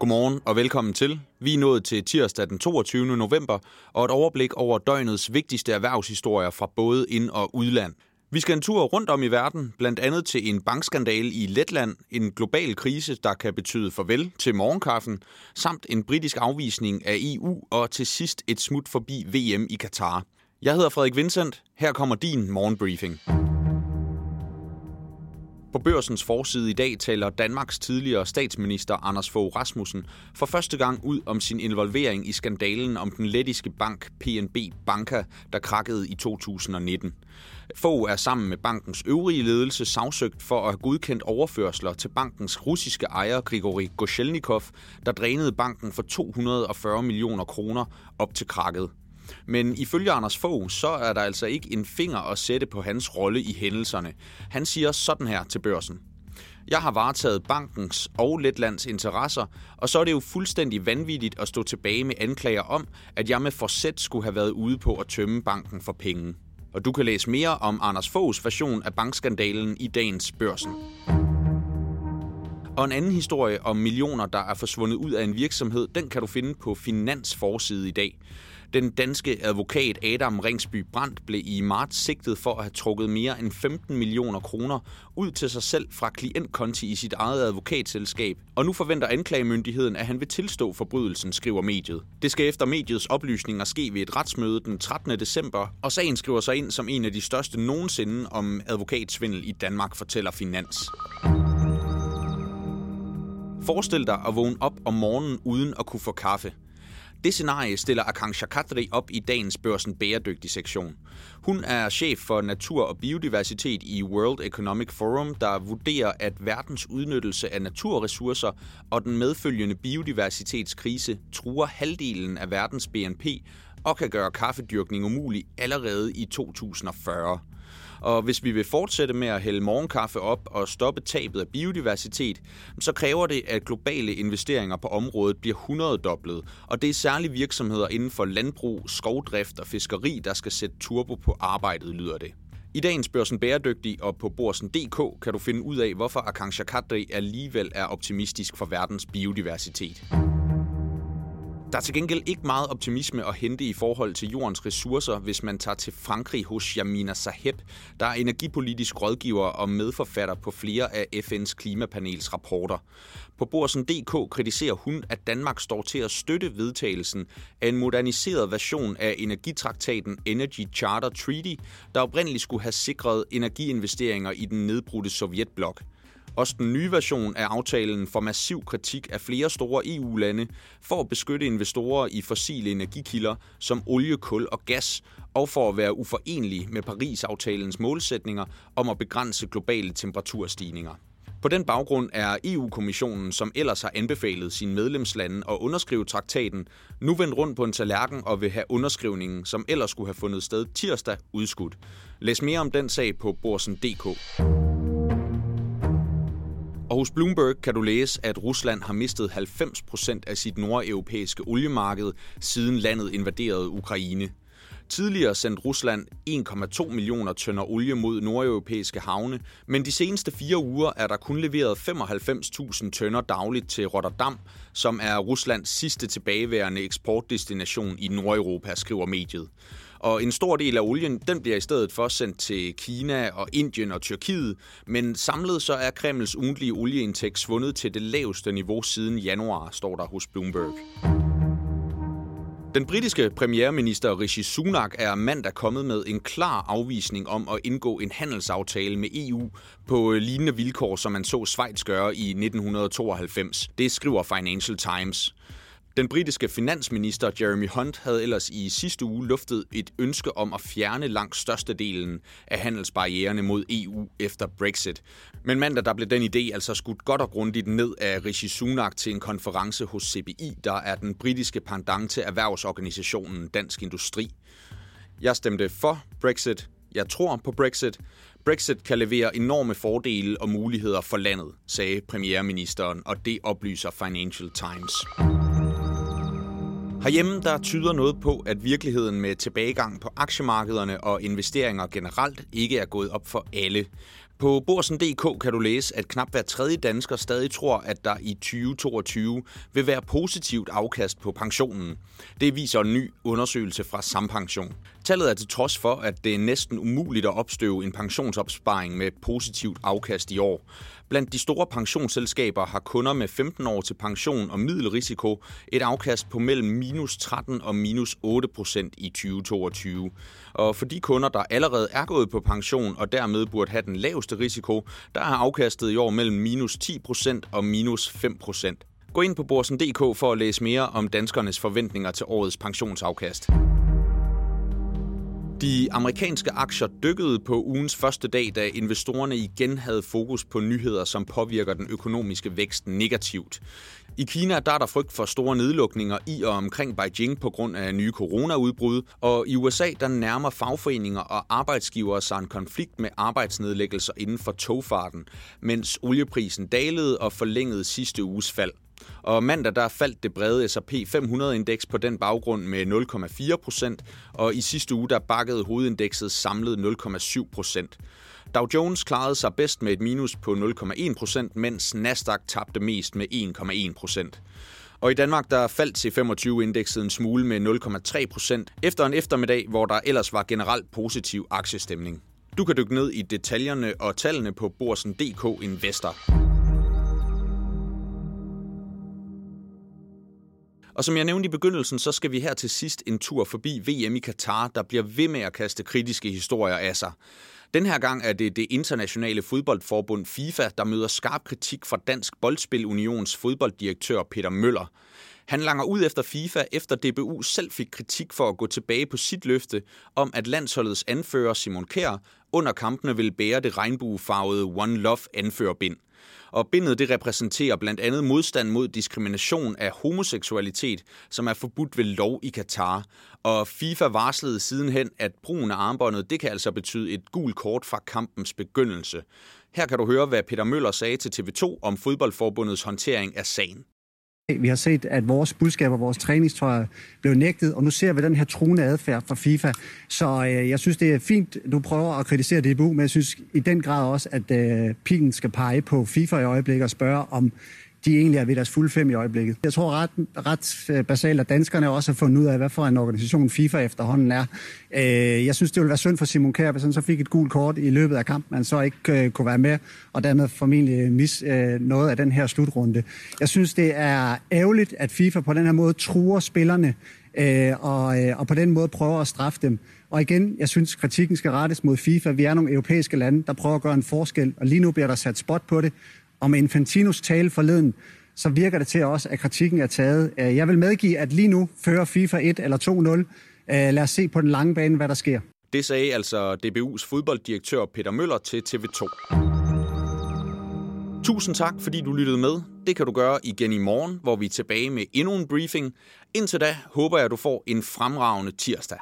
Godmorgen og velkommen til. Vi er nået til tirsdag den 22. november og et overblik over døgnets vigtigste erhvervshistorier fra både ind- og udland. Vi skal en tur rundt om i verden, blandt andet til en bankskandale i Letland, en global krise, der kan betyde farvel til morgenkaffen, samt en britisk afvisning af EU og til sidst et smut forbi VM i Katar. Jeg hedder Frederik Vincent. Her kommer din morgenbriefing. På børsens forside i dag taler Danmarks tidligere statsminister Anders Fogh Rasmussen for første gang ud om sin involvering i skandalen om den lettiske bank PNB Banka, der krakkede i 2019. Fogh er sammen med bankens øvrige ledelse sagsøgt for at have godkendt overførsler til bankens russiske ejer Grigori Goshelnikov, der drænede banken for 240 millioner kroner op til krakket. Men ifølge Anders Fogh, så er der altså ikke en finger at sætte på hans rolle i hændelserne. Han siger sådan her til børsen. Jeg har varetaget bankens og Letlands interesser, og så er det jo fuldstændig vanvittigt at stå tilbage med anklager om, at jeg med forsæt skulle have været ude på at tømme banken for penge. Og du kan læse mere om Anders Foghs version af bankskandalen i dagens børsen. Og en anden historie om millioner, der er forsvundet ud af en virksomhed, den kan du finde på Finans forside i dag. Den danske advokat Adam Ringsby Brandt blev i marts sigtet for at have trukket mere end 15 millioner kroner ud til sig selv fra klientkonti i sit eget advokatselskab. Og nu forventer anklagemyndigheden, at han vil tilstå forbrydelsen, skriver mediet. Det skal efter mediets oplysninger ske ved et retsmøde den 13. december, og sagen skriver sig ind som en af de største nogensinde om advokatsvindel i Danmark, fortæller Finans. Forestil dig at vågne op om morgenen uden at kunne få kaffe. Det scenarie stiller Akanksha Khatri op i dagens børsen bæredygtig sektion. Hun er chef for natur og biodiversitet i World Economic Forum, der vurderer, at verdens udnyttelse af naturressourcer og den medfølgende biodiversitetskrise truer halvdelen af verdens BNP og kan gøre kaffedyrkning umulig allerede i 2040. Og hvis vi vil fortsætte med at hælde morgenkaffe op og stoppe tabet af biodiversitet, så kræver det, at globale investeringer på området bliver 100 doblet. Og det er særligt virksomheder inden for landbrug, skovdrift og fiskeri, der skal sætte turbo på arbejdet, lyder det. I dagens Børsen Bæredygtig og på Borsen.dk kan du finde ud af, hvorfor Akansha Kadri alligevel er optimistisk for verdens biodiversitet. Der er til gengæld ikke meget optimisme at hente i forhold til jordens ressourcer, hvis man tager til Frankrig hos Yamina Saheb, der er energipolitisk rådgiver og medforfatter på flere af FN's klimapanels rapporter. På Borsen.dk kritiserer hun, at Danmark står til at støtte vedtagelsen af en moderniseret version af energitraktaten Energy Charter Treaty, der oprindeligt skulle have sikret energiinvesteringer i den nedbrudte sovjetblok. Også den nye version af aftalen får massiv kritik af flere store EU-lande for at beskytte investorer i fossile energikilder som olie, kul og gas, og for at være uforenelig med Paris-aftalens målsætninger om at begrænse globale temperaturstigninger. På den baggrund er EU-kommissionen, som ellers har anbefalet sine medlemslande at underskrive traktaten, nu vendt rundt på en tallerken og vil have underskrivningen, som ellers skulle have fundet sted tirsdag, udskudt. Læs mere om den sag på borsen.dk. Og hos Bloomberg kan du læse, at Rusland har mistet 90 procent af sit nordeuropæiske oliemarked, siden landet invaderede Ukraine. Tidligere sendte Rusland 1,2 millioner tønder olie mod nordeuropæiske havne, men de seneste fire uger er der kun leveret 95.000 tønder dagligt til Rotterdam, som er Ruslands sidste tilbageværende eksportdestination i Nordeuropa, skriver mediet. Og en stor del af olien, den bliver i stedet for sendt til Kina og Indien og Tyrkiet, men samlet så er Kremls ugentlige olieindtægt svundet til det laveste niveau siden januar, står der hos Bloomberg. Den britiske premierminister Rishi Sunak er mandag kommet med en klar afvisning om at indgå en handelsaftale med EU på øh, lignende vilkår, som man så Schweiz gøre i 1992. Det skriver Financial Times. Den britiske finansminister Jeremy Hunt havde ellers i sidste uge luftet et ønske om at fjerne langt størstedelen af handelsbarriererne mod EU efter Brexit. Men mandag der blev den idé altså skudt godt og grundigt ned af Rishi Sunak til en konference hos CBI, der er den britiske pendant til erhvervsorganisationen Dansk Industri. Jeg stemte for Brexit. Jeg tror på Brexit. Brexit kan levere enorme fordele og muligheder for landet, sagde premierministeren, og det oplyser Financial Times. Herhjemme der tyder noget på, at virkeligheden med tilbagegang på aktiemarkederne og investeringer generelt ikke er gået op for alle. På Borsen.dk kan du læse, at knap hver tredje dansker stadig tror, at der i 2022 vil være positivt afkast på pensionen. Det viser en ny undersøgelse fra Sampension. Tallet er til trods for, at det er næsten umuligt at opstøve en pensionsopsparing med positivt afkast i år. Blandt de store pensionsselskaber har kunder med 15 år til pension og middelrisiko et afkast på mellem minus 13 og minus 8 procent i 2022. Og for de kunder, der allerede er gået på pension og dermed burde have den laveste risiko, der er afkastet i år mellem minus 10 procent og minus 5 procent. Gå ind på borsen.dk for at læse mere om danskernes forventninger til årets pensionsafkast. De amerikanske aktier dykkede på ugens første dag, da investorerne igen havde fokus på nyheder, som påvirker den økonomiske vækst negativt. I Kina der er der frygt for store nedlukninger i og omkring Beijing på grund af nye coronaudbrud, og i USA der nærmer fagforeninger og arbejdsgivere sig en konflikt med arbejdsnedlæggelser inden for togfarten, mens olieprisen dalede og forlængede sidste uges fald. Og mandag der faldt det brede S&P 500-indeks på den baggrund med 0,4 procent, og i sidste uge der bakkede hovedindekset samlet 0,7 procent. Dow Jones klarede sig bedst med et minus på 0,1 procent, mens Nasdaq tabte mest med 1,1 procent. Og i Danmark der faldt C25-indekset en smule med 0,3 procent, efter en eftermiddag, hvor der ellers var generelt positiv aktiestemning. Du kan dykke ned i detaljerne og tallene på Borsen.dk Investor. Og som jeg nævnte i begyndelsen, så skal vi her til sidst en tur forbi VM i Katar, der bliver ved med at kaste kritiske historier af sig. Den her gang er det det internationale fodboldforbund FIFA, der møder skarp kritik fra Dansk Boldspil Unions fodbolddirektør Peter Møller. Han langer ud efter FIFA, efter DBU selv fik kritik for at gå tilbage på sit løfte om, at landsholdets anfører Simon Kjær under kampene vil bære det regnbuefarvede One Love anførerbind. Og bindet det repræsenterer blandt andet modstand mod diskrimination af homoseksualitet, som er forbudt ved lov i Katar. Og FIFA varslede sidenhen, at brugen af armbåndet det kan altså betyde et gult kort fra kampens begyndelse. Her kan du høre, hvad Peter Møller sagde til TV2 om fodboldforbundets håndtering af sagen. Vi har set, at vores budskaber, vores træningstøj blev nægtet, og nu ser vi den her truende adfærd fra FIFA. Så øh, jeg synes, det er fint, du prøver at kritisere DBU, men jeg synes i den grad også, at øh, pilen skal pege på FIFA i øjeblikket og spørge, om de egentlig er ved deres fulde fem i øjeblikket. Jeg tror ret, ret øh, basalt, at danskerne også har fundet ud af, hvad for en organisation FIFA efterhånden er. Øh, jeg synes, det ville være synd for Simon Kjær, hvis han så fik et gult kort i løbet af kampen, man så ikke øh, kunne være med, og dermed formentlig mis noget af den her slutrunde. Jeg synes, det er ærgerligt, at FIFA på den her måde truer spillerne, og, og på den måde prøver at straffe dem. Og igen, jeg synes, kritikken skal rettes mod FIFA. Vi er nogle europæiske lande, der prøver at gøre en forskel, og lige nu bliver der sat spot på det. Og med Infantinos tale forleden, så virker det til også, at kritikken er taget. Øh, jeg vil medgive, at lige nu fører FIFA 1 eller 2-0. Øh, lad os se på den lange bane, hvad der sker. Det sagde altså DBU's fodbolddirektør Peter Møller til TV2. Tusind tak, fordi du lyttede med. Det kan du gøre igen i morgen, hvor vi er tilbage med endnu en briefing. Indtil da håber jeg, at du får en fremragende tirsdag.